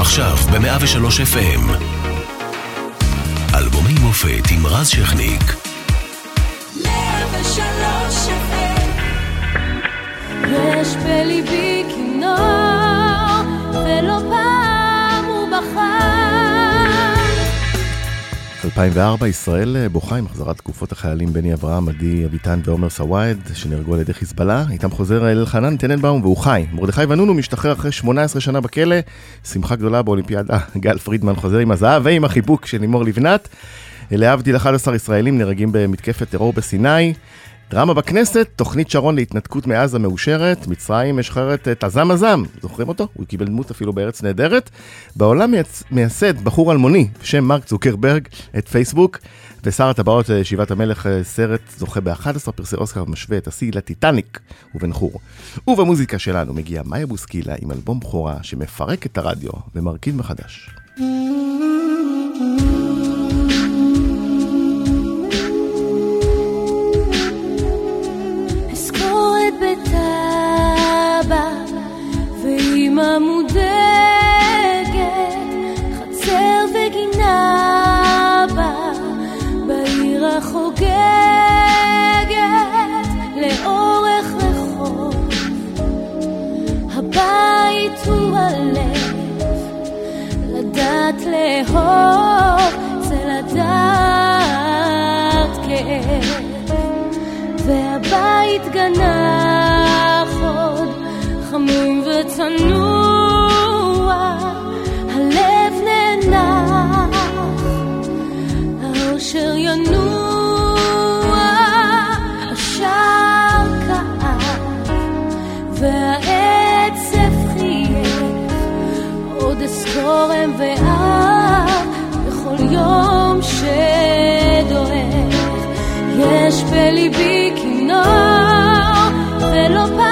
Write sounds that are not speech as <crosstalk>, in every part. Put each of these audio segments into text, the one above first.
עכשיו ב-103 FM. אלבומי מופת עם רז שכניק. 103 FM יש בליבי כינור, ולא פעם 2004, ישראל אה, בוכה עם החזרת תקופות החיילים בני אברהם, עדי אביטן ועומר סוואעד, שנהרגו על ידי חיזבאללה. איתם חוזר אל חנן טננבאום והוא חי. מרדכי ונונו משתחרר אחרי 18 שנה בכלא. שמחה גדולה באולימפיאדה. <laughs> גל פרידמן חוזר עם הזהב ועם החיבוק של לימור לבנת. להבדיל 11 ישראלים נהרגים במתקפת טרור בסיני. דרמה בכנסת, תוכנית שרון להתנתקות מעזה מאושרת, מצרים משחררת את עזם עזם, זוכרים אותו? הוא קיבל דמות אפילו בארץ נהדרת. בעולם מייצ... מייסד בחור אלמוני בשם מרק צוקרברג את פייסבוק, ושר הטבעות שיבת המלך סרט זוכה ב-11 פרסי אוסקר ומשווה את השיא לטיטניק ובן חור. ובמוזיקה שלנו מגיע מאיה בוסקילה עם אלבום בכורה שמפרק את הרדיו ומרכיב מחדש. ואימא מודאגת, חצר וגינה בה, בעיר החוגגת, לאורך רחוב. הבית הוא הלב, לדעת לאהוב, זה לדעת כאב, והבית עוד חמים וצנוע, הלב נאנח, האושר ינוע, השער כאב, והעצב חייך, עוד אזכורם ואב, בכל יום שדועך, יש בליבי כינור, ולא פעם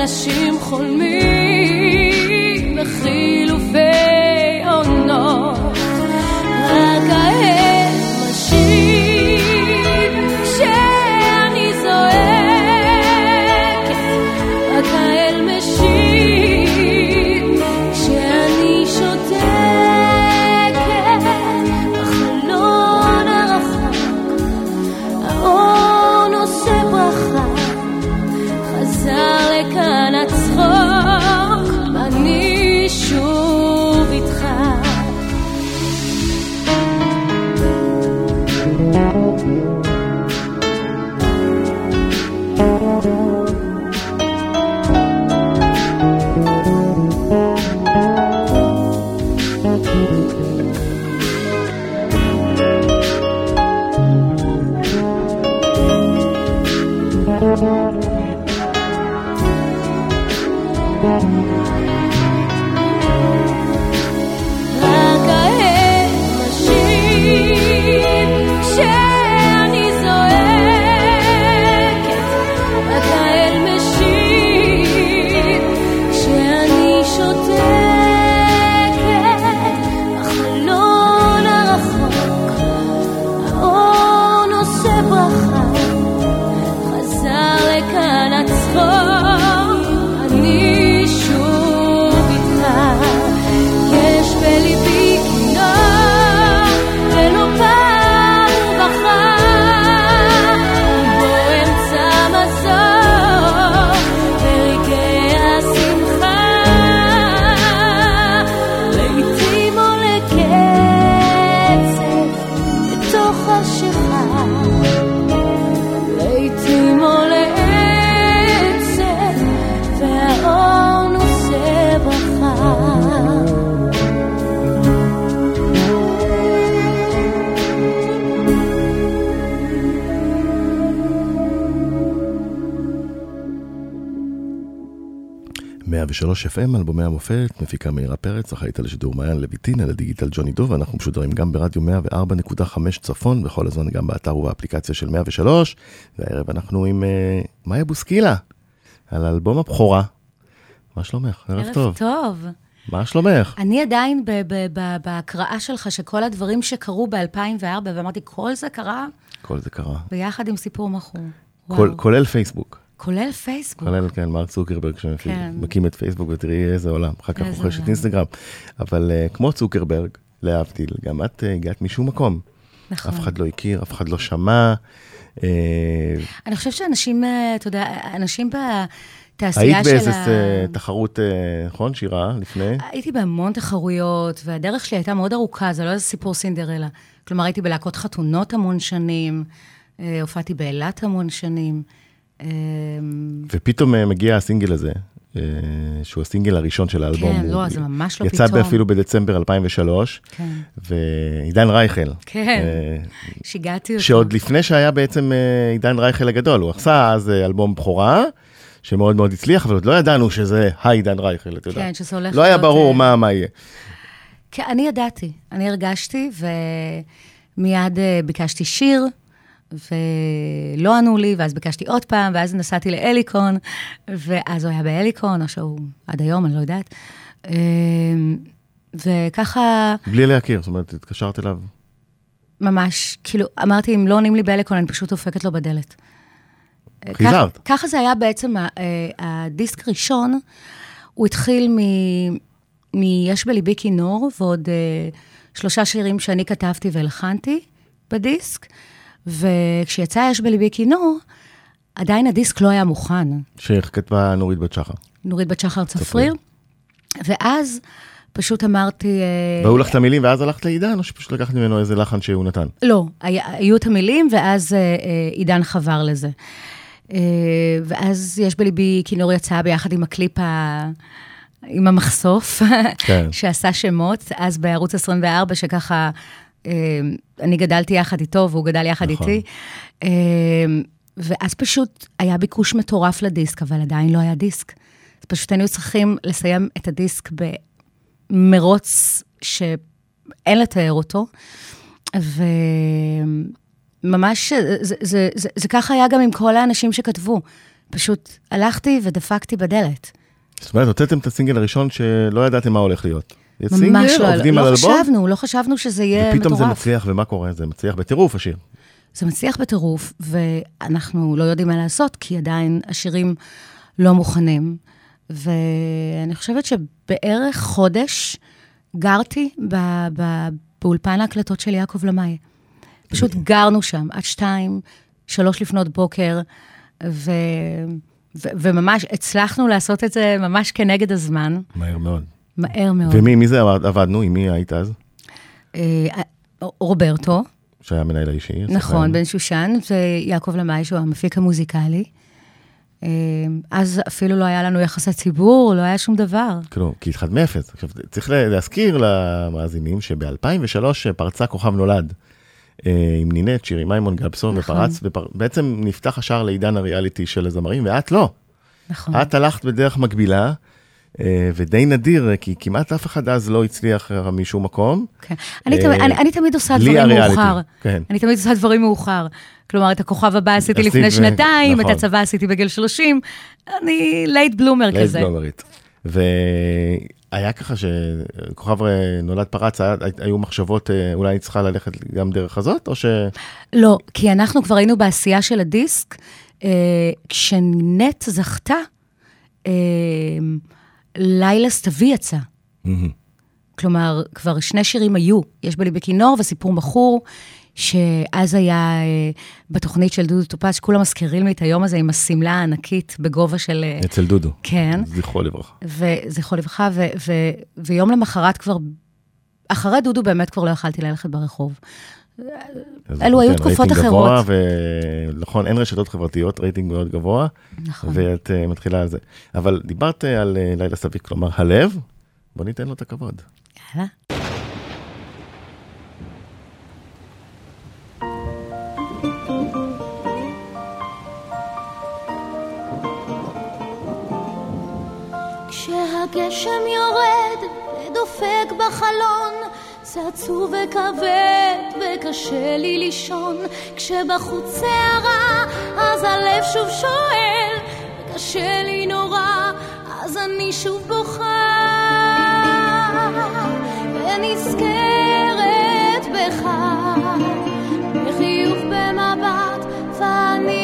ואנשים חולמים בחילופי עונות 103 FM, אלבומי המופת, מפיקה מאירה פרץ, אחראית על השידור מעיין לויטין, על הדיגיטל ג'וני דוב, אנחנו משודרים גם ברדיו 104.5 צפון, בכל הזמן גם באתר ובאפליקציה של 103, והערב אנחנו עם uh, מאיה בוסקילה, על אלבום הבכורה. מה שלומך? ערב, ערב טוב. טוב. מה שלומך? אני עדיין בהקראה שלך, שכל הדברים שקרו ב-2004, ואמרתי, כל זה קרה כל זה קרה. ביחד עם סיפור מכור. כולל פייסבוק. כולל פייסבוק. כולל, כן, מרק צוקרברג כן. שמקים את פייסבוק ותראי איזה עולם, אחר כך רוכש את. אינסטגרם. אבל uh, כמו צוקרברג, להבדיל, גם את uh, הגעת משום מקום. נכון. אף אחד לא הכיר, אף אחד לא שמע. אה, אני חושבת שאנשים, אתה יודע, אנשים בתעשייה היית של באיזה ה... אה, תחרות, אה, נכון, שירה, לפני? הייתי בהמון תחרויות, והדרך שלי הייתה מאוד ארוכה, זה לא איזה סיפור סינדרלה. כלומר, הייתי בלהקות חתונות המון שנים, הופעתי באילת המון שנים. אה, ופתאום אה, מגיע הסינגל הזה, אה, שהוא הסינגל הראשון של האלבום. כן, לא, זה ממש לא יצא פתאום. אפילו בדצמבר 2003, כן, ועידן רייכל. כן, אה, שיגעתי אותו. שעוד לפני שהיה בעצם עידן רייכל הגדול, הוא עשה אז אלבום בכורה, שמאוד מאוד הצליח, אבל עוד לא ידענו שזה העידן רייכל, אתה יודע. כן, שזה הולך לא היה להיות, ברור מה מה יהיה. כן, אני ידעתי, אני הרגשתי, ומיד ביקשתי שיר, ולא ענו לי, ואז ביקשתי עוד פעם, ואז נסעתי לאליקון, ואז הוא היה באליקון, או שהוא עד היום, אני לא יודעת. אה, וככה, בלי להכיר, זאת אומרת, התקשרת אליו. ממש, כאילו, אמרתי, אם לא עונים לי באליקון, אני פשוט דופקת לו בדלת. חיזרת. ככה- ככה זה היה בעצם אה, הדיסק הראשון, הוא התחיל מ... מ"יש בליבי כינור", ועוד אה, שלושה שירים שאני כתבתי והלחנתי בדיסק, וכשיצא "יש בליבי כינור", עדיין הדיסק לא היה מוכן. שכתבה נורית בת שחר. נורית בת שחר צפריר, ואז פשוט אמרתי... אה, והיו לך את המילים, ואז הלכת לעידן, או שפשוט לקחת ממנו איזה לחן שהוא נתן? לא, היו את המילים, ואז אה, אה, עידן חבר לזה. ואז יש בליבי, כינור יצא ביחד עם הקליפ ה... עם המחשוף, כן. <laughs> שעשה שמות, אז בערוץ 24, שככה, אני גדלתי יחד איתו, והוא גדל יחד נכון. איתי. אה, ואז פשוט היה ביקוש מטורף לדיסק, אבל עדיין לא היה דיסק. אז פשוט היינו צריכים לסיים את הדיסק במרוץ שאין לתאר אותו. וממש, זה, זה, זה, זה, זה ככה היה גם עם כל האנשים שכתבו. פשוט הלכתי ודפקתי בדלת. זאת אומרת, הוצאתם את הסינגל הראשון שלא ידעתם מה הולך להיות. ממש סינגל, לא, עובדים לא על אלבום, חשבנו, לא חשבנו שזה יהיה ופתאום מטורף. זה מצליח, ומה קורה? זה מצליח בטירוף השיר. זה מצליח בטירוף, ואנחנו לא יודעים מה לעשות, כי עדיין השירים לא מוכנים. ואני חושבת שבערך חודש גרתי ב- ב- באולפן ההקלטות של יעקב למאי. פשוט גרנו שם עד שתיים, שלוש לפנות בוקר, ו... ו- וממש הצלחנו לעשות את זה ממש כנגד הזמן, מהר מאוד. מהר מאוד. ומי מי זה עבד- עבדנו? עם מי היית אז? אה, רוברטו, שהיה המנהל האישי. נכון, סוכן. בן שושן, ויעקב למאי, שהוא המפיק המוזיקלי. אה, אז אפילו לא היה לנו יחסי ציבור, לא היה שום דבר. כאילו, כי התחלת מאפס. עכשיו, צריך לה- להזכיר למאזינים שב-2003 פרצה כוכב נולד. אה, עם נינט, שירי מימון, גלבסון, נכון. ופרץ, ובעצם נפתח השער לעידן הריאליטי של הזמרים, ואת לא. נכון. את הלכת בדרך מקבילה, ודי נדיר, כי כמעט אף אחד אז לא הצליח אה, משום מקום. כן. אני, אה, תמיד, אני, אני תמיד עושה דברים מאוחר. כן. אני תמיד עושה דברים מאוחר. כלומר, את הכוכב הבא עשיתי עשית לפני שנתיים, נכון. את הצבא עשיתי בגיל 30. אני late bloomer late כזה. בלומרית. והיה ככה שכוכב אה, נולד פרץ, היו מחשבות, אה, אולי אני צריכה ללכת גם דרך הזאת, או ש... לא, כי אנחנו כבר היינו בעשייה של הדיסק, אה, כשנינט זכתה, אה, לילה סתווי יצא. כלומר, כבר שני שירים היו, יש בליבי כינור וסיפור מכור, שאז היה אה, בתוכנית של דודו טופז, שכולם מזכירים לי את היום הזה עם השמלה הענקית בגובה של... אה, אצל דודו. כן, זכרו לברכה. וזכרו לברכה, ו- ו- ויום למחרת כבר, אחרי דודו באמת כבר לא יכלתי ללכת ברחוב. אלו היו כן, תקופות רייטינג אחרות. ונכון, אין רשתות חברתיות, רייטינג מאוד גבוה, נכון. ואת אה, מתחילה על זה. אבל דיברת אה, על אה, לילה סתווי, כלומר, הלב, בוא ניתן לו את הכבוד. יאללה. כש כשהגשם יורד ודופק בחלון זה עצוב וכבד וקשה לי לישון. כשבחוץ סערה אז הלב שוב שואל וקשה לי נורא אז אני שוב בוכה. ונזכרת בך בחיוך במבט ואני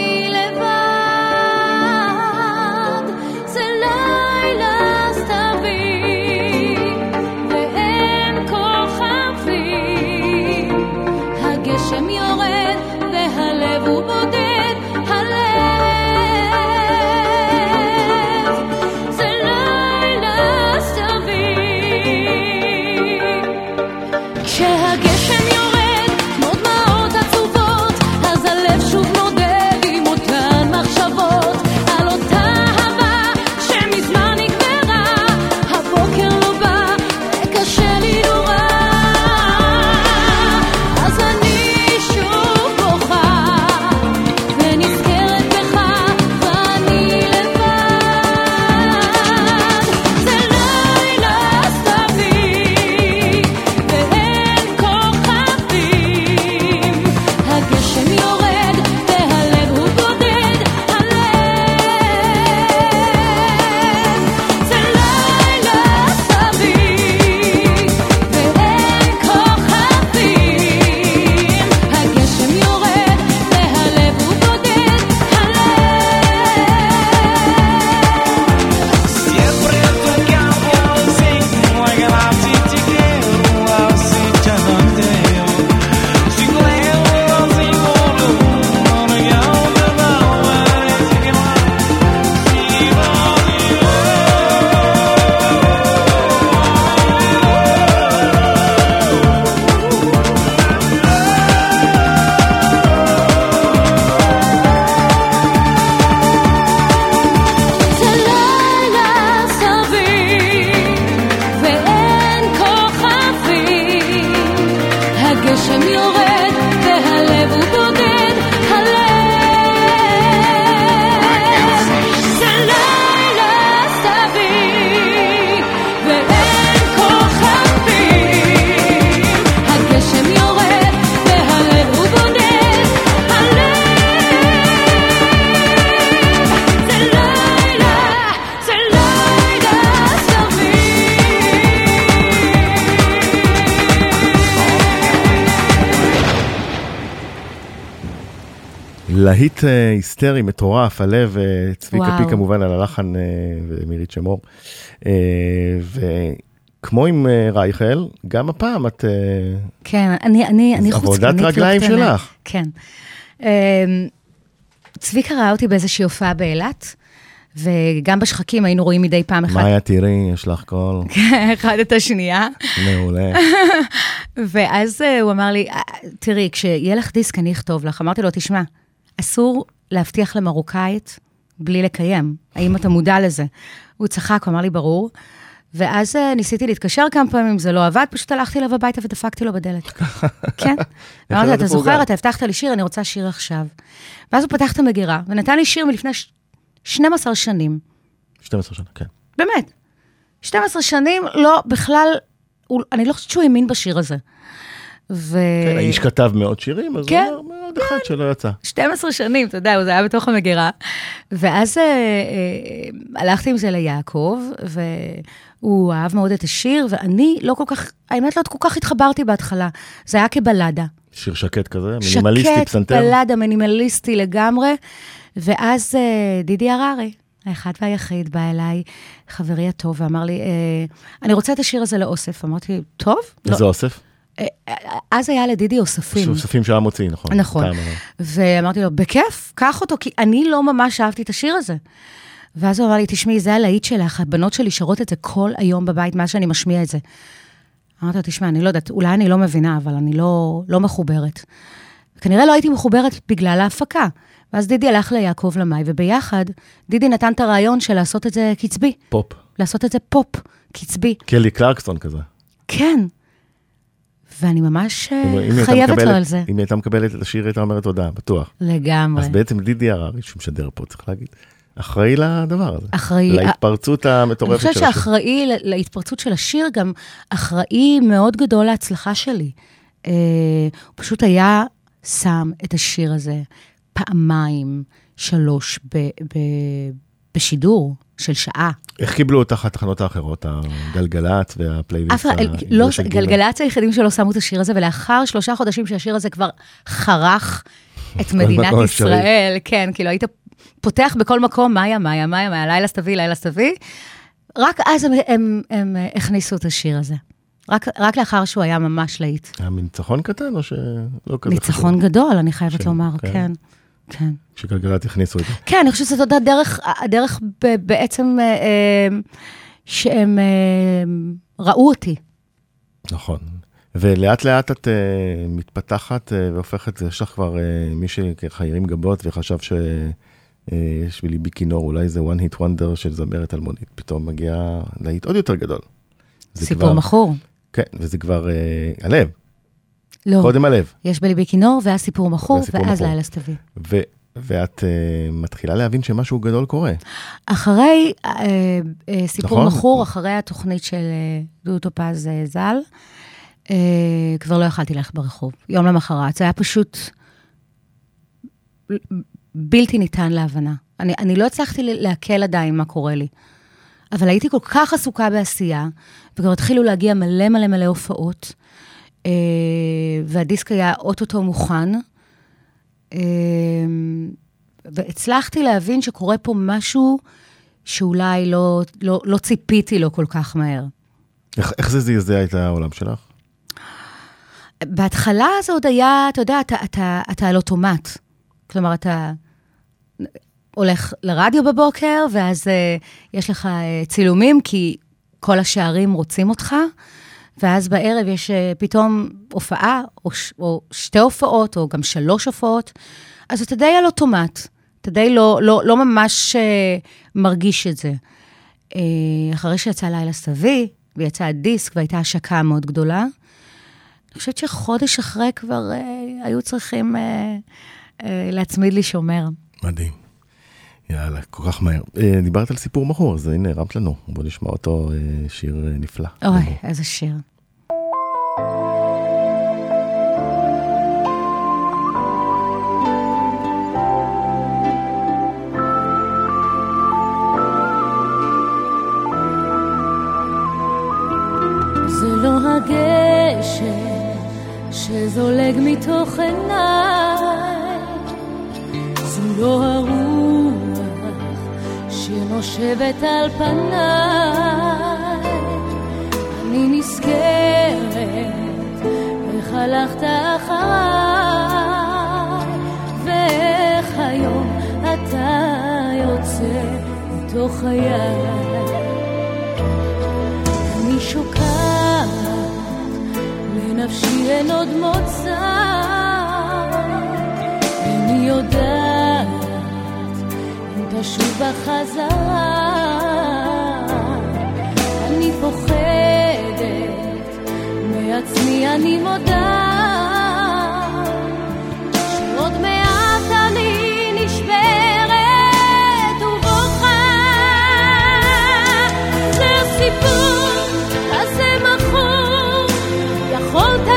להיט אה, היסטרי, מטורף, הלב, אה, צביקה. פי כמובן על הלחן אה, ומירית שמור. וכמו עם רייכל, גם הפעם את... כן, אני, אני, אני חוצפנית. עבודת רגליים. שלך. כן. אמ, צביקה ראה אותי באיזושהי הופעה באילת, וגם בשחקים היינו רואים מדי פעם אחד, מאיה, תראי, יש לך קול <laughs> אחד את השנייה. מעולה. <laughs> ואז הוא אמר לי, "אה, תראי, כשיהיה לך דיסק, אני אכתוב לך. אמרתי לו, תשמע, אסור להבטיח למרוקאית בלי לקיים. האם אתה מודע לזה? הוא צחק, הוא אמר לי, ברור. ואז אה, ניסיתי להתקשר כמה פעמים, זה לא עבד, פשוט הלכתי אליו הביתה ודפקתי לו בדלת. <laughs> כן. אמרתי אתה פורגל?" זוכר, אתה הבטחת לי שיר, אני רוצה שיר עכשיו. ואז הוא פתח את המגירה, ונתן לי שיר מלפני ש- 12 שנים. 12 שנה, כן. באמת. 12 שנים, לא, בכלל, הוא, אני לא חושבת שהוא האמין בשיר הזה. ו... כן, האיש כתב מאות שירים, אז הוא כן, מאוד אחד שלא יצא. 12 שנים, אתה יודע, זה היה בתוך המגירה. ואז אה, אה, הלכתי עם זה ליעקב, והוא אהב מאוד את השיר, ואני לא כל כך, האמת לא כל כך התחברתי בהתחלה. זה היה כבלדה. שיר שקט כזה, מינימליסטי, שקט, פסנתר. בלדה, מינימליסטי לגמרי. ואז אה, דידי הררי, האחד והיחיד, בא אליי, חברי הטוב, ואמר לי, אה, אני רוצה את השיר הזה לאוסף. אמרתי, טוב. לא. איזה אוסף? אז היה לדידי אוספים. אוספים שהיה מוציא, נכון. נכון. ואמרתי לו, בכיף, קח אותו, כי אני לא ממש אהבתי את השיר הזה. ואז הוא אמר לי, תשמעי, זה הלהיט שלך, הבנות שלי שרות את זה כל היום בבית, מאז שאני משמיע את זה. אמרתי לו, תשמע, אני לא יודעת, אולי אני לא מבינה, אבל אני לא, לא מחוברת. כנראה לא הייתי מחוברת בגלל ההפקה. ואז דידי הלך ליעקב למאי, וביחד, דידי נתן את הרעיון של לעשות את זה קצבי, פופ. לעשות את זה פופ, קצבי. קלי קלרקסון כזה. כן. ואני ממש אה, חייבת לו על זה. אם היא הייתה מקבלת את השיר, היא הייתה אומרת תודה, בטוח. לגמרי. אז בעצם דידי הררי, שמשדר פה, צריך להגיד, אחראי לדבר הזה. אחראי. להתפרצות אני המטורפת חושבת של השיר. שאחראי ל- להתפרצות של השיר, גם אחראי מאוד גדול להצלחה שלי. אה, הוא פשוט היה שם את השיר הזה פעמיים, שלוש, ב, ב, בשידור של שעה. איך קיבלו אותך התחנות האחרות, הגלגלת והפלייליסט? אף אחד, ה- לא, ג'? גלגלצ היחידים שלא שמו את השיר הזה, ולאחר שלושה חודשים שהשיר הזה כבר חרך את <laughs> מדינת. ישראל, כן, כאילו היית פותח בכל מקום, מאיה, מאיה, מאיה, מאיה, לילה סתווי, לילה סתווי, רק אז הם, הם, הם אה, הכניסו את השיר הזה. רק, רק לאחר שהוא היה ממש להיט. היה מין ניצחון קטן או שלא כזה ניצחון גדול, אני חייבת כן, לומר, כן. כן. שגלגלת הכניסו את זה. כן, אני חושבת שזאת הדרך, הדרך ב- בעצם אה, אה, שהם אה, ראו אותי. נכון. ולאט לאט את uh, מתפתחת uh, והופכת, יש לך כבר uh, מי שככה הרים גבות וחשב שיש בליבי כינור, אולי זה one hit wonder של זמרת אלמונית, פתאום מגיע להיט עוד יותר גדול. סיפור כבר- מכור. כן, וזה כבר uh, הלב, לא, קודם הלב. יש בליבי כינור, ואז סיפור מכור, ואז. לילה סתווי. ו- ואת uh, מתחילה להבין שמשהו גדול קורה. אחרי אה, אה, סיפור נכון. מכור, אחרי התוכנית של אה, דודו טופז אה, ז"ל, אה, כבר לא יכלתי ללכת ברחוב. יום למחרת, זה היה פשוט בלתי ניתן להבנה. אני, אני לא הצלחתי לעכל עדיין מה קורה לי. אבל הייתי כל כך עסוקה בעשייה, וכבר התחילו להגיע מלא מלא מלא הופעות, והדיסק היה אוטוטו מוכן, אה, והצלחתי להבין שקורה פה משהו שאולי לא, לא, לא ציפיתי לו כל כך מהר. איך, איך זה זעזע את העולם שלך? בהתחלה זה עוד היה, אתה יודע, אתה, אתה, אתה על אוטומט. כלומר, אתה הולך לרדיו בבוקר, ואז uh, יש לך uh, צילומים, כי כל השערים רוצים אותך, ואז בערב יש uh, פתאום הופעה, או, ש, או שתי הופעות, או גם שלוש הופעות, אז אתה די על אוטומט. אתה די לא, לא, לא ממש uh, מרגיש את זה. Uh, אחרי שיצא לילה סתווי, ויצא הדיסק, והייתה השקה מאוד גדולה, אני חושבת שחודש אחרי כבר אה, היו צריכים אה, אה, להצמיד לי שומר. מדהים. יאללה, כל כך מהר. אה, דיברת על סיפור מכור, אז הנה, הרמת לנו. בוא נשמע אותו, אה, שיר אה, נפלא. אוי, איזה שיר. זה לא הגשם שזולג מתוך עיניי, זו לא הרוח שנושבת על פניי. אני נזכרת איך הלכת אחריי, ואיך היום אתה יוצא מתוך חיי. אני שוקעת, לנפשי אין עוד מוצא. איני יודעת אם תשוב בחזרה. אני פוחדת מעצמי, אני מודה. שעוד מעט אני נשברת ובוכה. זה הסיפור הזה מכור, יכולת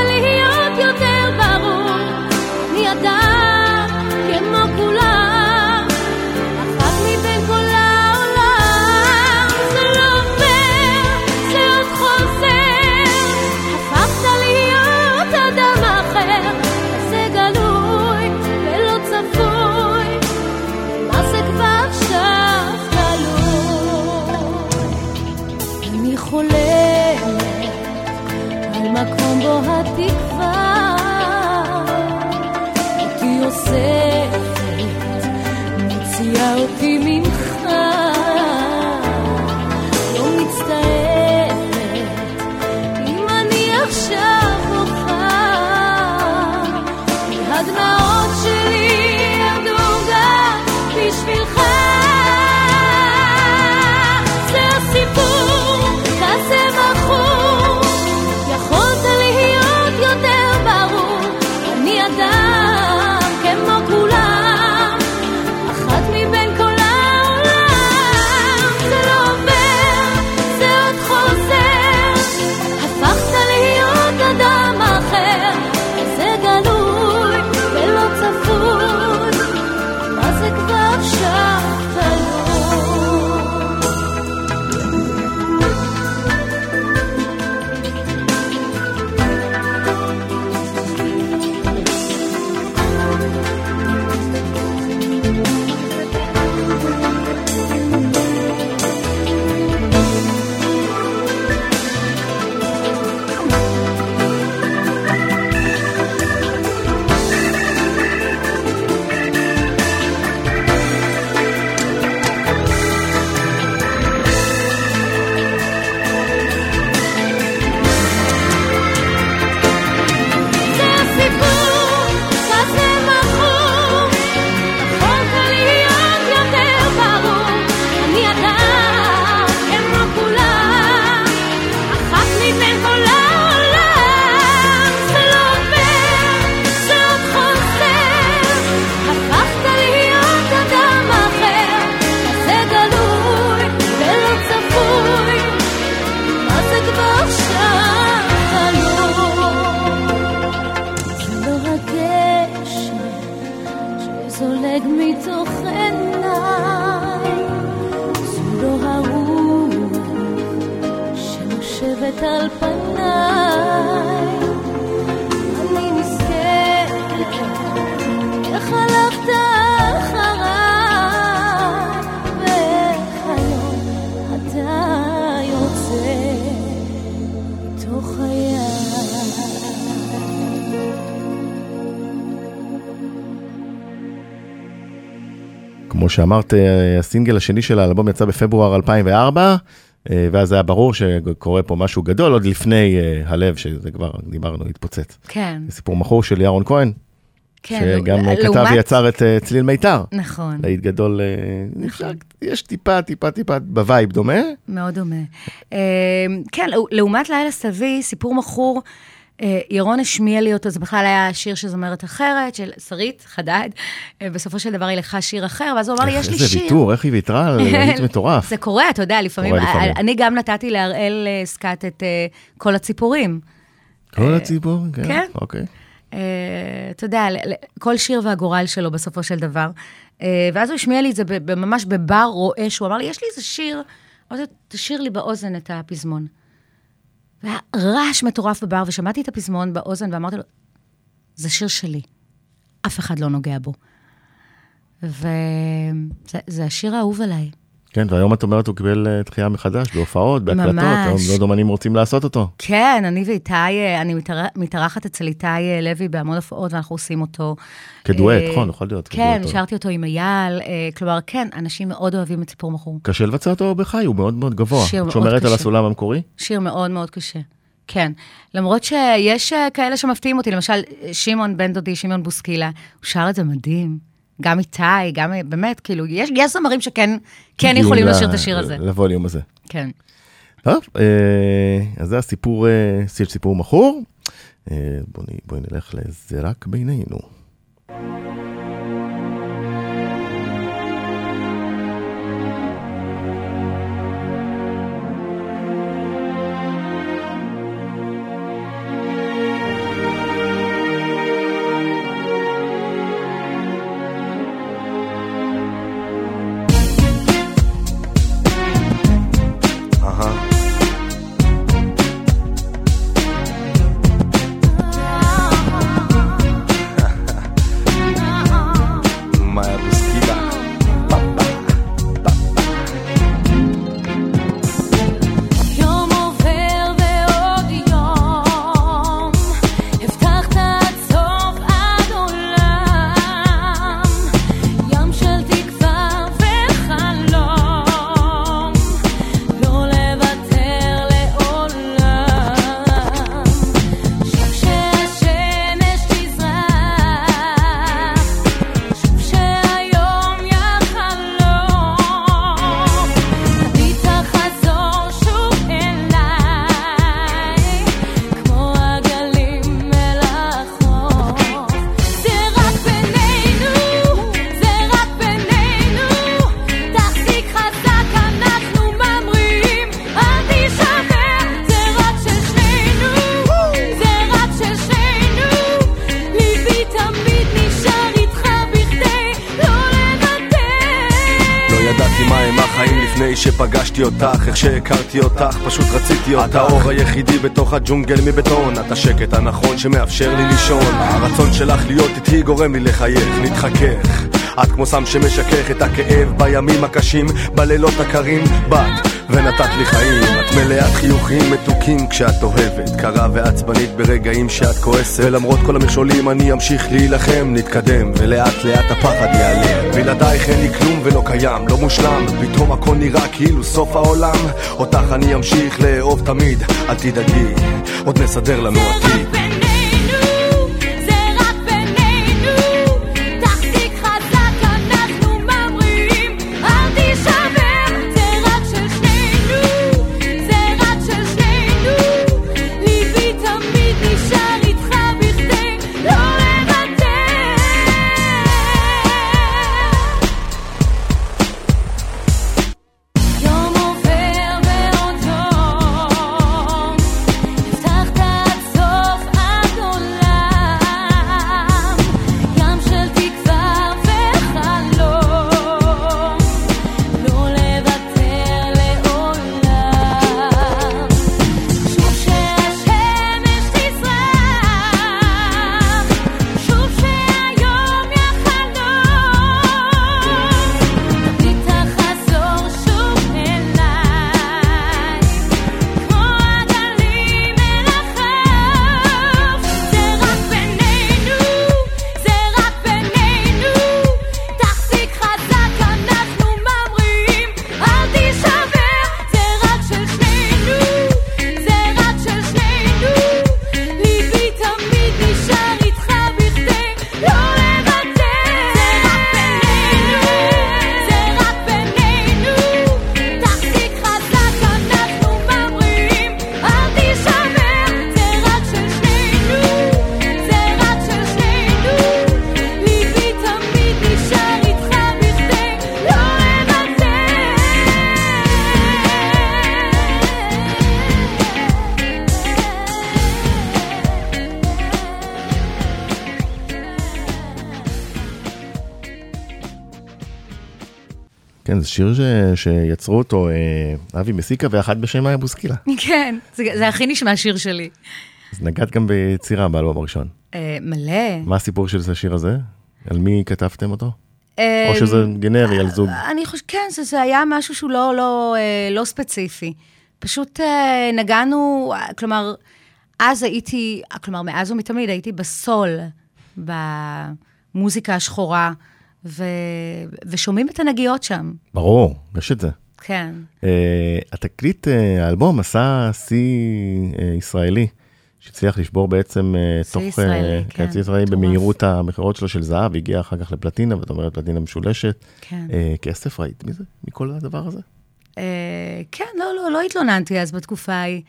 כמו שאמרת, הסינגל השני של האלבום יצא בפברואר 2004, אה, ואז היה ברור שקורה פה משהו גדול, עוד לפני אה, הלב, שזה כבר דיברנו, התפוצץ. כן, זה סיפור מכור של ירון כהן, כן. שגם לעומת- כתב ויצר את אה, צליל מיתר. נכון, להיט גדול, אה, אפשר- יש טיפה, טיפה, טיפה ב vibe דומה. מאוד דומה. אה, כן, לעו- לעומת לילה סתווי, סיפור מכור, ירון השמיע לי אותו, זה בכלל היה שיר של זמרת אחרת, של שרית חדד. אה, בסופו של דבר היא לקחה שיר אחר, ואז הוא אמר לי, יש לי איזה שיר. ויתור, איך היא ויתרה על <laughs> להיט מטורף. זה קורה, אתה יודע, לפעמים. אני גם נתתי להראל אה, סקאט את אה, כל הציפורים. כל הציבור, כן. כן, אוקיי. אה, אתה יודע, כל שיר והגורל שלו בסופו של דבר. אה, ואז הוא השמיע לי את זה ממש בבר רועש, הוא אמר לי, יש לי איזה שיר, תשאיר לי באוזן את הפזמון. והיה רעש מטורף בבר, ושמעתי את הפזמון באוזן, ואמרתי לו, זה שיר שלי, אף אחד לא נוגע בו. וזה זה השיר האהוב עליי. כן, והיום את אומרת, הוא קיבל אה, תחייה מחדש בהופעות, בהקלטות, ממש. עוד אומנים רוצים לעשות אותו. כן, אני ואיתי, אה, אני מתאר- מתארחת אצל איתי אה, לוי בהמון הופעות, ואנחנו עושים אותו. כדואט, אה, נכון, יכול להיות. כן. שרתי אותו עם אייל, אה, כלומר, כן, אנשים מאוד אוהבים את סיפור מכור. קשה לבצע אותו בחי, הוא מאוד מאוד גבוה. שיר את מאוד שומרת על קשה. הסולם המקורי? שיר מאוד מאוד קשה. כן. למרות שיש אה, כאלה שמפתיעים אותי, למשל, שמעון בן דודי, שמעון בוסקילה, הוא שר את זה מדהים. גם איתי, גם, באמת, כאילו, יש, יש זמרים שכן כן יכולים ל- לשיר את השיר הזה. לווליום הזה. כן. טוב, אה, אז זה הסיפור, אה, סיפור מכור. אה, בואי נלך ל"זה רק בינינו". לפני שפגשתי אותך, איך שהכרתי אותך, פשוט רציתי אותך. את האור היחידי בתוך הג'ונגל מבטון, את השקט הנכון שמאפשר לי לישון. הרצון שלך להיות איתי גורם לי לחייך, נתחכך. את כמו סם שמשכך את הכאב בימים הקשים, בלילות הקרים, באת ונתת לי חיים. את מלאת חיוכים מתוקים כשאת אוהבת, קרה ועצבנית ברגעים שאת כועסת. ולמרות כל המכשולים אני אמשיך להילחם, נתקדם, ולאט לאט הפחד ייעלם. בלעדייך אין לי כלום ולא קיים, לא מושלם, פתאום הכל נראה כאילו סוף העולם. אותך אני אמשיך לאהוב תמיד, אל תדאגי, עוד נסדר לנו עתיד. שיר ש... שיצרו אותו אה, אבי מסיקה ואחד בשם מאיה בוסקילה. כן, זה, זה הכי נשמע שיר שלי. אז נגעת גם ביצירה באלבום הראשון. אה, מלא. מה הסיפור של זה, השיר הזה? על מי כתבתם אותו? אה, או שזה גנרי על זוג? אני חושבת, כן, זה, זה היה משהו שהוא לא, לא, אה, לא ספציפי. פשוט אה, נגענו, כלומר, אז הייתי, כלומר, מאז ומתמיד הייתי בסול, במוזיקה השחורה, ו, ושומעים את הנגיעות שם, ברור, יש את זה. כן. אה, התקליט, אה, האלבום עשה שיא אה, ישראלי, שהצליח לשבור בעצם שיא תוך... אה, ישראלי, כן, שיא ישראלי. במהירות המכירות שלו של זהב, הגיע אחר כך לפלטינה, ואת אומרת פלטינה משולשת. כן. אה, כסף ראית מזה? מכל הדבר הזה? אה, כן, לא, לא, לא התלוננתי אז בתקופה ההיא.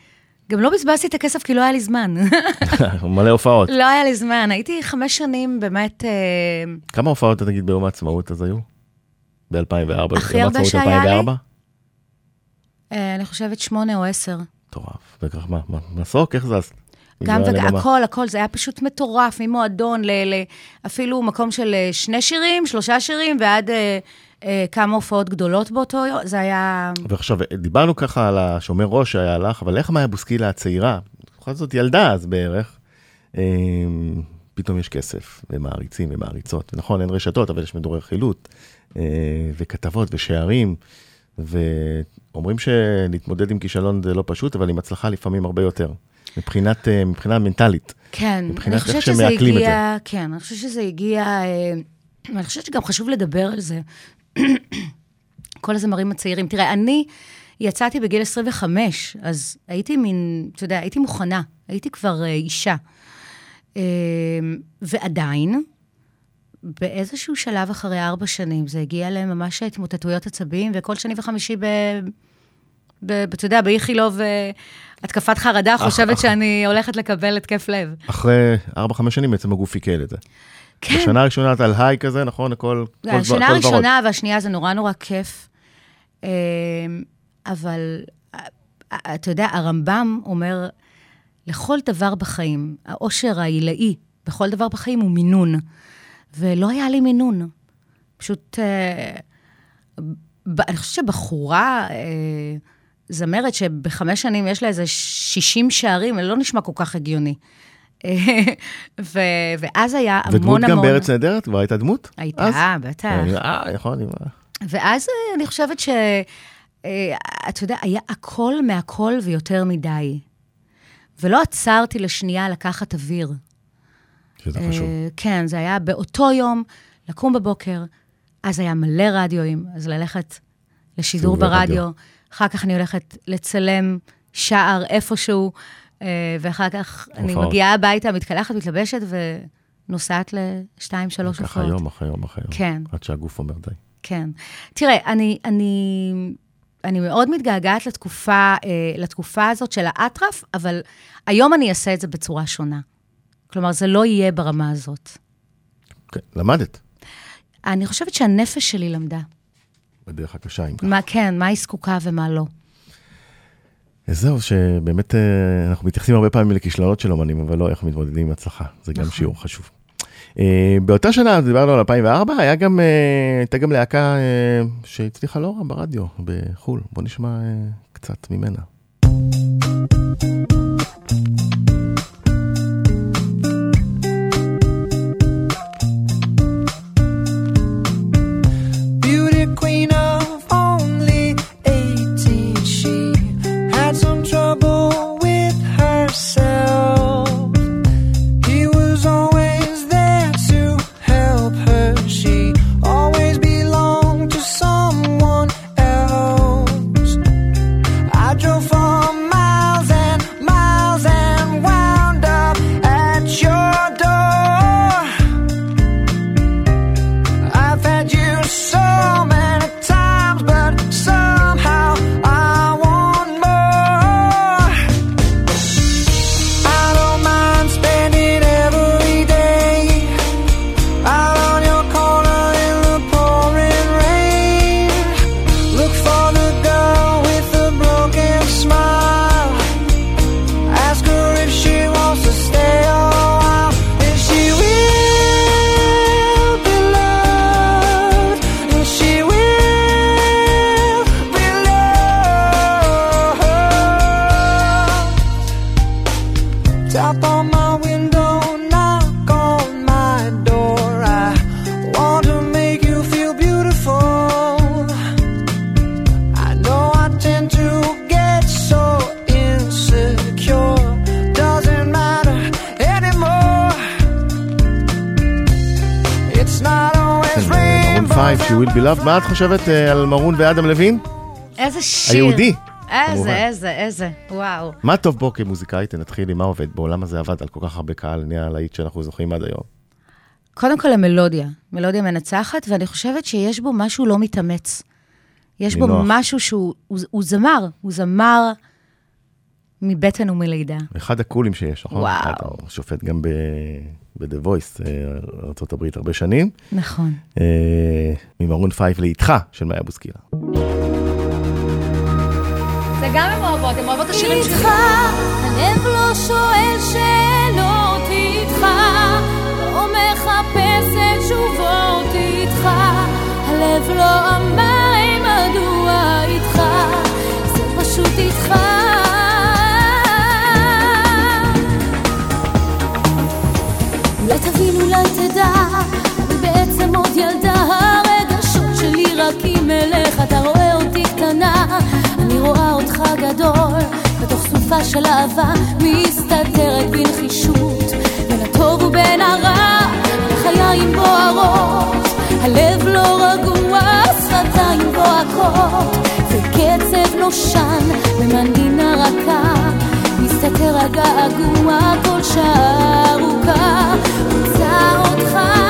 גם לא בזבזתי את הכסף כי לא היה לי זמן. <laughs> מלא הופעות. לא היה לי זמן, הייתי חמש שנים באמת... אה, כמה הופעות, נגיד, ביום העצמאות אז היו? ב-2004? הכי הרבה שהיה לי? אה, אני חושבת שמונה או עשר. מטורף. וכך מה, מה, מסוק, איך זז? גם וגם. הכל, הכל, זה היה פשוט מטורף, ממועדון ל... ל אפילו מקום של אה, שני שירים, שלושה שירים, ועד כמה הופעות גדולות באותו יום, זה היה... ועכשיו, דיברנו ככה על השומר ראש שהיה לך, אבל איך מאיה בוסקילה הצעירה, בכל זאת ילדה אז בערך, אה, פתאום יש כסף, ומעריצים ומעריצות. נכון, אין רשתות, אבל יש מדורי חילוט, אה, וכתבות ושערים, ואומרים שלהתמודד עם כישלון זה לא פשוט, אבל עם הצלחה לפעמים הרבה יותר, מבחינת, אה, מבחינה מנטלית. כן, מבחינת איך שמעכלים את הגיע... כן, אני חושבת שזה הגיע... אה, אני חושבת שגם חשוב לדבר על זה. <coughs> כל הזמרים הצעירים. תראה, אני יצאתי בגיל 25, אז הייתי מין, אתה יודע, הייתי מוכנה, הייתי כבר אה, אישה. אה, ועדיין, באיזשהו שלב אחרי ארבע שנים, זה הגיע לממש התמוטטויות עצבים, וכל שני וחמישי ב... אתה יודע, באיכילוב, אה, התקפת חרדה, חושבת שאני הולכת לקבל התקף לב. אחרי 4-5 שנים בעצם הגוף עיכל את זה. כן. בשנה הראשונה את על היי כזה, נכון? הכל... כל דבר- השנה ורוד. הראשונה והשנייה זה נורא נורא כיף. אמ, אבל אה, אה, אתה יודע, הרמב"ם אומר, לכל דבר בחיים, העושר העילאי בכל דבר בחיים הוא מינון. ולא היה לי מינון. פשוט, אה, ב- אני חושבת שבחורה, אה, זמרת שבחמש שנים יש לה איזה 60 שערים, זה לא נשמע כל כך הגיוני. <laughs> ו- ואז היה המון ודמות המון... גם בארץ נהדרת? כבר הייתה דמות? אז? הייתה, בטח. אה, אני... ואז אה, אני חושבת ש... אה, אתה יודע, היה הכל מהכל ויותר מדי. ולא עצרתי לשנייה לקחת אוויר. שזה חשוב. כן, זה היה באותו יום, לקום בבוקר, אז היה מלא רדיואים, אז ללכת לשידור רדיו. ברדיו, אחר כך אני הולכת לצלם שער איפשהו, ואחר כך אני. מגיעה הביתה, מתקלחת, מתלבשת ונוסעת לשתיים, שלוש ככה הופעות. יום אחרי יום אחרי יום. כן. עד שהגוף אומר די. כן. תראה, אני, אני, אני מאוד מתגעגעת לתקופה, אה, לתקופה הזאת של האטרף, אבל היום אני אעשה את זה בצורה שונה. כלומר, זה לא יהיה ברמה הזאת. כן, למדת. אני חושבת שהנפש שלי למדה. בדרך הקשה, אם כך. מה כן, מה היא זקוקה ומה לא. זהו, שבאמת אה, אנחנו מתייחסים הרבה פעמים לכישלונות של אומנים, אבל לא איך מתמודדים עם הצלחה. זה גם נכון. שיעור חשוב. אה, באותה שנה, דיברנו על 2004, היה גם, אה, הייתה גם להקה שהצליחה לא רע ברדיו בחו"ל. בוא נשמע קצת ממנה. Beauty You will be loved. מה את חושבת אה, על מרון ואדם לוין? איזה שיר. היהודי. איזה, איזה, איזה, וואו. מה טוב בו כמוזיקאית? נתחיל עם מה עובד בו, למה זה עבד על כל כך הרבה קהל, נהיה הלהיט שאנחנו זוכרים עד היום. קודם כל המלודיה, מלודיה מנצחת, ואני חושבת שיש בו משהו לא מתאמץ. יש בו. משהו שהוא הוא, הוא זמר, הוא זמר מבטן ומלידה. אחד הקולים שיש, נכון? וואו. אתה שופט גם ב-The Voice, אה, ארה"ב הרבה שנים. נכון. אה, ממרון פייב לאיתך, של מאיה בוסקילה. זה גם הן אוהבות, הן אוהבות את השירים איתך, הלב לא שואל שאלות איתך, לא מחפשת תשובות איתך, הלב לא אמר "היי, מדוע איתך, זה פשוט איתך. אולי תבין, אולי תדע, אני בעצם עוד ילדה, הרגשות שלי רק עם אליך, אתה רואה אותי קטנה, אני רואה אותך גדול, בתוך סופה של אהבה, מסתתרת בנחישות, בין הטוב ובין הרע, החיים בוערות, הלב לא רגוע, שפתיים בוהקות, וקצב נושן במנגינה רכה. מסתתר הגעגוע כל שעה ארוכה, אותך.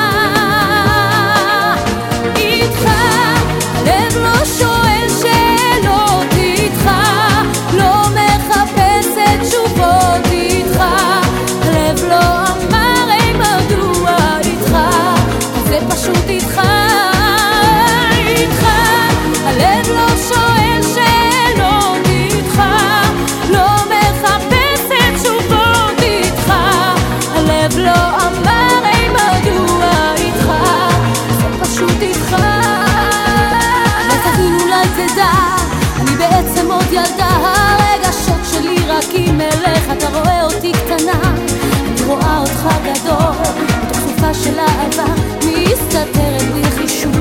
רואה אותך גדול, בתוך סופה של אהבה, מסתתרת בנחישות,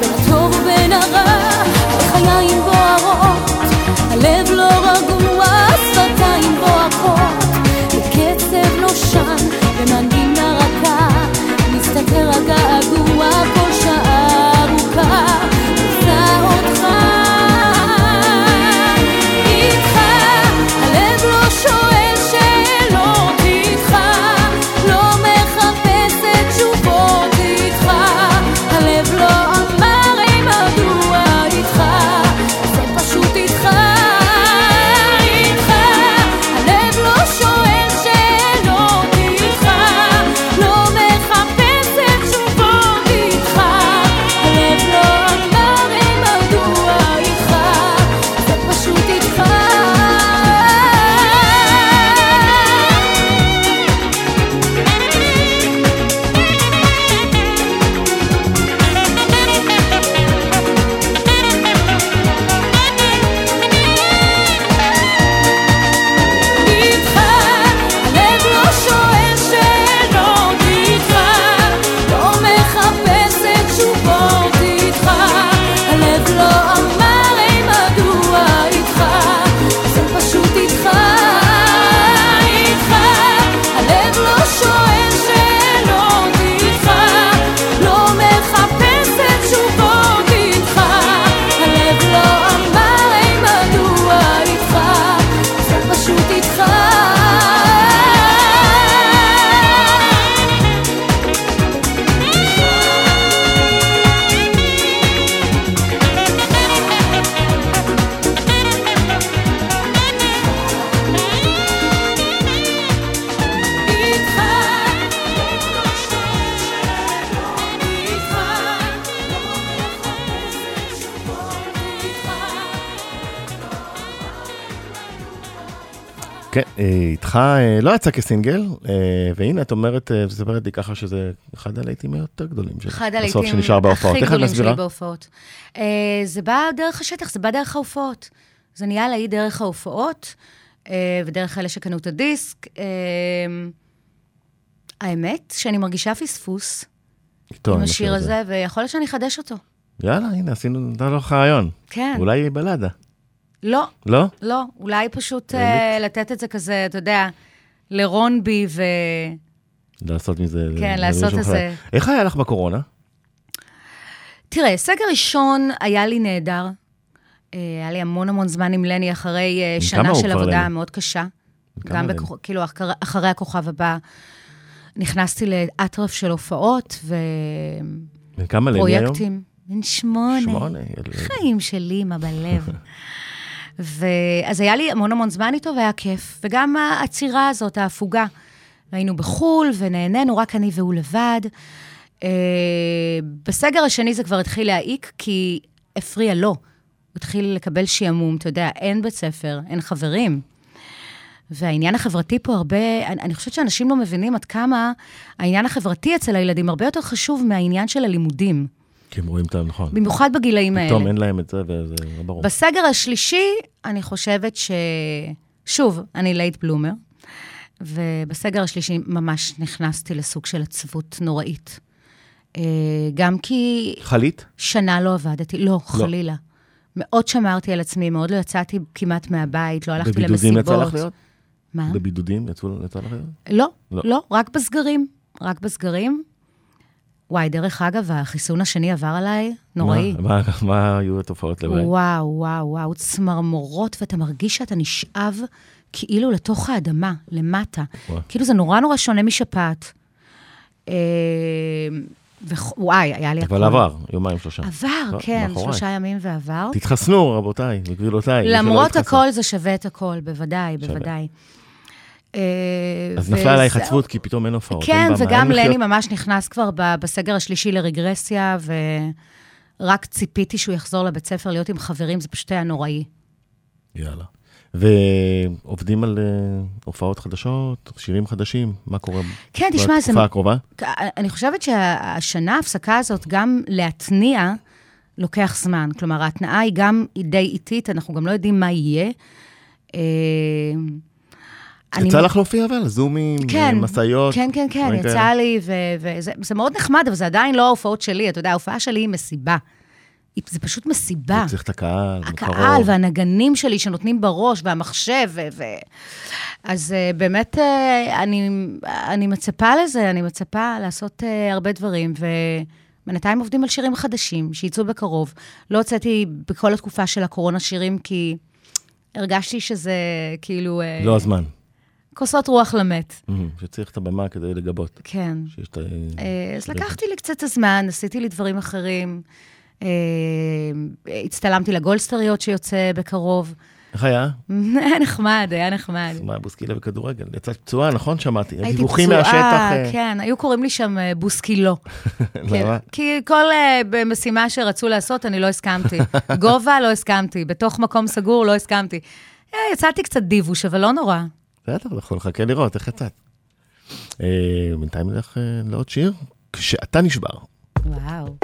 בין הטוב ובין הרע, לא יצא כסינגל, אה, והנה את אומרת, אה, מספרת לי ככה שזה אחד הלהיטים היותר גדולים שלך. אחד הלהיטים. הכי גדולים? שלי בהופעות. אה, זה בא דרך השטח, זה בא דרך ההופעות. זה נהיה להיט דרך ההופעות, ודרך אלה שקנו את הדיסק. האמת, שאני מרגישה פספוס עם השיר הזה, ויכול להיות שאני אחדש אותו. יאללה, הנה, עשינו, נתנו לך רעיון. כן. אולי בלדה. לא, לא? לא, אולי פשוט אה, לתת את זה כזה, אתה יודע, לרונבי ו... לעשות מזה... כן, זה לעשות איזה- אחר. איך היה לך בקורונה? תראה, סגר ראשון היה לי נהדר. אה, היה לי המון המון זמן עם לני אחרי אה, שנה של עבודה לני? מאוד קשה. גם? בכוכ... כאילו, אחרי, אחרי הכוכב הבא, נכנסתי לאטרף של הופעות בן כמה לני היום? ופרויקטים. בן שמונה. שמונה. חיים של אימא בלב. <laughs> ואז היה לי המון המון זמן איתו והיה כיף. וגם העצירה הזאת, ההפוגה. היינו בחו"ל ונהנינו, רק אני והוא לבד. אה, בסגר השני זה כבר התחיל להעיק, כי הפריע לו. הוא התחיל לקבל שעמום, אתה יודע, אין בית ספר, אין חברים. והעניין החברתי פה הרבה, אני, אני חושבת שאנשים לא מבינים עד כמה העניין החברתי אצל הילדים הרבה יותר חשוב מהעניין של הלימודים. כי הם רואים את ה... נכון. במיוחד בגילאים האלה. פתאום אין להם את זה, וזה לא ברור. בסגר השלישי, אני חושבת ש... שוב, אני late bloomer, ובסגר השלישי ממש נכנסתי לסוג של עצבות נוראית. אה, גם כי חלית? שנה לא עבדתי, לא, חלילה. מאוד שמרתי על עצמי, מאוד לא יצאתי כמעט מהבית, לא הלכתי בבידודים למסיבות. יצא לך להיות? מה? בבידודים יצא לך להיות? לא, לא. לא, רק בסגרים. רק בסגרים. וואי, דרך אגב, החיסון השני עבר עליי, נוראי. מה- מה- מה היו התופעות לוואי? וואו, וואו, וואו, צמרמורות, ואתה מרגיש שאתה נשאב כאילו לתוך האדמה, למטה. וואו. כאילו זה נורא נורא שונה משפעת. אה, וואי, היה לי הכול. אבל עבר, יומיים שלושה. עבר, לא, כן. שלושה ימים ועבר. תתחסנו, רבותיי וגבילותיי. שלא למרות. הכל זה שווה את הכל, בוודאי, שווה. בוודאי. אה, אז נפלה עלייך. עצבות, כי פתאום אין הופעות. כן, וגם. לני ממש נכנס כבר בסגר השלישי לרגרסיה, ורק ציפיתי שהוא יחזור לבית ספר להיות עם חברים, זה פשוט היה נוראי. יאללה. ועובדים על אה, הופעות חדשות, שירים חדשים, מה קורה כן, תשמע, זה... בתקופה הקרובה? אני חושבת שהשנה, ההפסקה הזאת, גם להתניע, לוקח זמן. כלומר, ההתנעה היא גם די איטית, אנחנו גם לא יודעים מה יהיה. אה, אני- יצא לך להופיע אבל? זומים, כן, אה, משאיות? כן, כן, כן, יצא כאלה? לי, וזה זה מאוד נחמד, אבל זה עדיין לא ההופעות שלי. אתה יודע, ההופעה שלי היא מסיבה. זה פשוט מסיבה. צריך את הקהל, הקהל קרוב. והנגנים שלי שנותנים בראש, והמחשב, ו... ו... אז uh, באמת, uh, אני, אני מצפה לזה, אני מצפה לעשות הרבה דברים, ובינתיים עובדים על שירים חדשים, שיצאו בקרוב. לא הוצאתי בכל התקופה של הקורונה שירים, כי הרגשתי שזה כאילו... לא הזמן. כוסות רוח למת. מהמם, שצריך את הבמה כדי לגבות. כן. שיש את ה... אה, אז לקחתי לי קצת הזמן, עשיתי לי דברים אחרים. אה, הצטלמתי לגולדסטריות שיוצא בקרוב. איך היה? היה <laughs> נחמד, היה נחמד. מה, בוסקילה בכדורגל. יצאת פצועה, נכון? שמעתי. הייתי פצועה, מהשטח. אה, כן, היו קוראים לי שם בוסקילו. <laughs> כן, למה? כי כל במשימה שרצו לעשות, אני לא הסכמתי. <laughs> גובה, לא הסכמתי. בתוך מקום סגור, לא הסכמתי. יצאתי קצת דיווש, אבל לא נורא. בסדר, אנחנו נחכה לראות איך יצאת. אה, בינתיים נלך אה, לעוד שיר. כשאתה נשבר. וואו.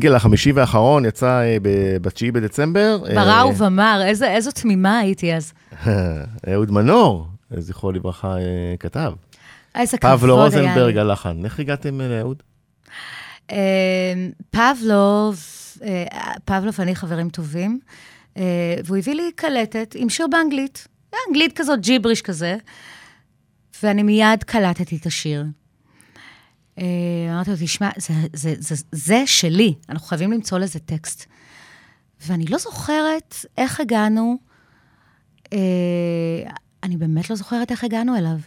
הסינגל החמישי והאחרון יצא אה, ב- ב-9 בדצמבר. ברא אה, ובמר, איזה- איזו תמימה הייתי אז. <laughs> אהוד מנור, זכרו לברכה, אה, כתב. איזה כבוד היה. פבלו רוזנברג הלחן. איך הגעתם אה, לאהוד? אה, פבלוב, פבלוב ואני חברים טובים, והוא הביא לי קלטת עם שיר באנגלית. אנגלית כזאת, ג'יבריש כזה, ואני מיד קלטתי את השיר. אה, אמרתי לו, תשמע, זה, זה, זה, זה שלי, אנחנו חייבים למצוא לזה טקסט. ואני לא זוכרת איך הגענו, אה, אני באמת לא זוכרת איך הגענו אליו.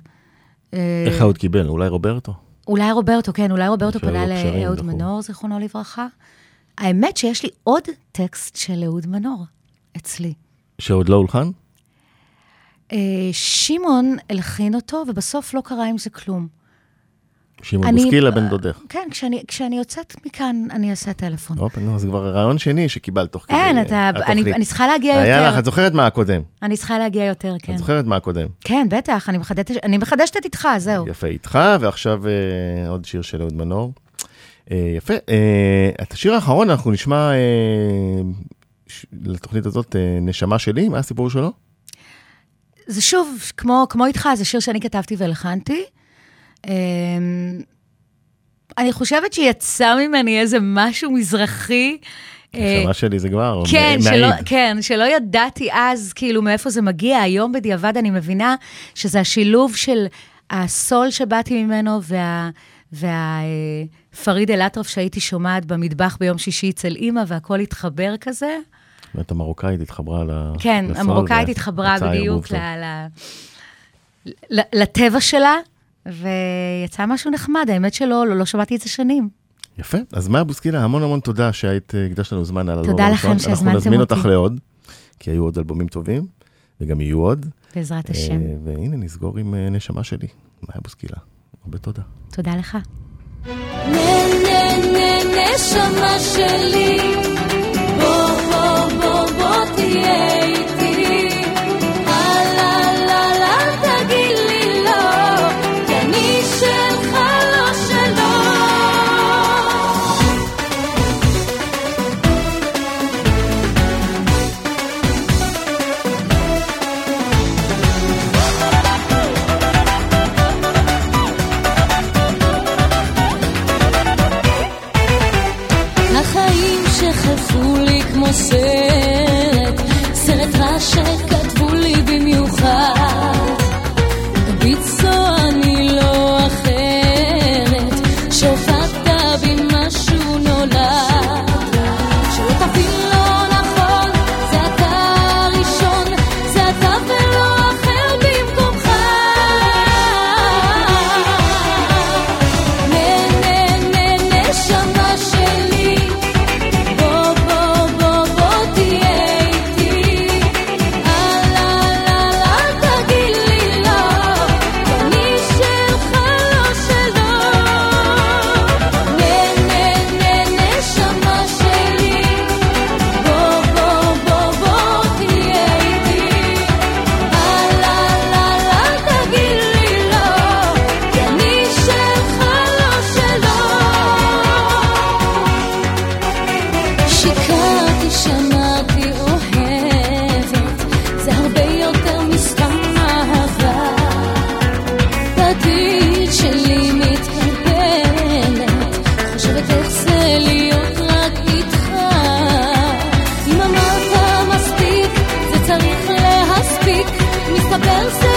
אה, איך אהוד קיבל? אולי רוברטו? אולי רוברטו, כן, אולי רוברטו פנה לאהוד. מנור, זיכרונו לברכה. האמת שיש לי עוד טקסט של אהוד מנור אצלי. שעוד לא הולחן? אה, שמעון הלחין אותו, ובסוף לא קרה עם זה כלום. שמעון אני- בוסקילה בן דודך. כן, כשאני, כשאני יוצאת מכאן, אני אעשה טלפון. הופה, נו, אז כבר רעיון שני שקיבלת תוך כדי אין, אה, אתה, אני, התוכנית. אני צריכה להגיע היה לך, יותר. את זוכרת מה הקודם. אני צריכה להגיע יותר, כן. את זוכרת מה הקודם. כן, בטח, אני מחדשת, אני מחדשת איתך, זהו. יפה, איתך, ועכשיו אה, עוד שיר של אהוד מנור. אה, יפה. אה, את השיר האחרון אנחנו נשמע אה, ש- לתוכנית הזאת, אה, נשמה שלי, מה הסיפור שלו? זה שוב, כמו, כמו איתך, זה שיר שאני כתבתי והלחנתי. אמ, אני חושבת שיצא ממני איזה משהו מזרחי. אה, נשמה שלי זה כבר כן, מ- שלא, מעיד. כן, שלא ידעתי אז כאילו מאיפה זה מגיע. היום בדיעבד אני מבינה שזה השילוב של הסול שבאתי ממנו וה... וה אה, אל-אטרף שהייתי שומעת במטבח ביום שישי אצל אימא, והכל התחבר כזה. זאת אומרת, המרוקאית התחברה כן, לסול המרוקאית ו- התחברה בדיוק ל- לטבע שלה, ויצא משהו נחמד, האמת שלא, לא, לא שמעתי את זה שנים. יפה. אז מאיה בוסקילה, המון המון תודה שהיית, אה, הקדשת לנו זמן על אלבום תודה לכם הראשון. שהזמנתם אנחנו נזמין אותי. אותך לעוד, כי היו עוד אלבומים טובים, וגם יהיו עוד. בעזרת השם. אה, והנה, נסגור עם אה, נשמה שלי, מאיה בוסקילה. הרבה תודה. תודה לך. נשמה שלי, בוא בוא בוא בוא תהיה papel se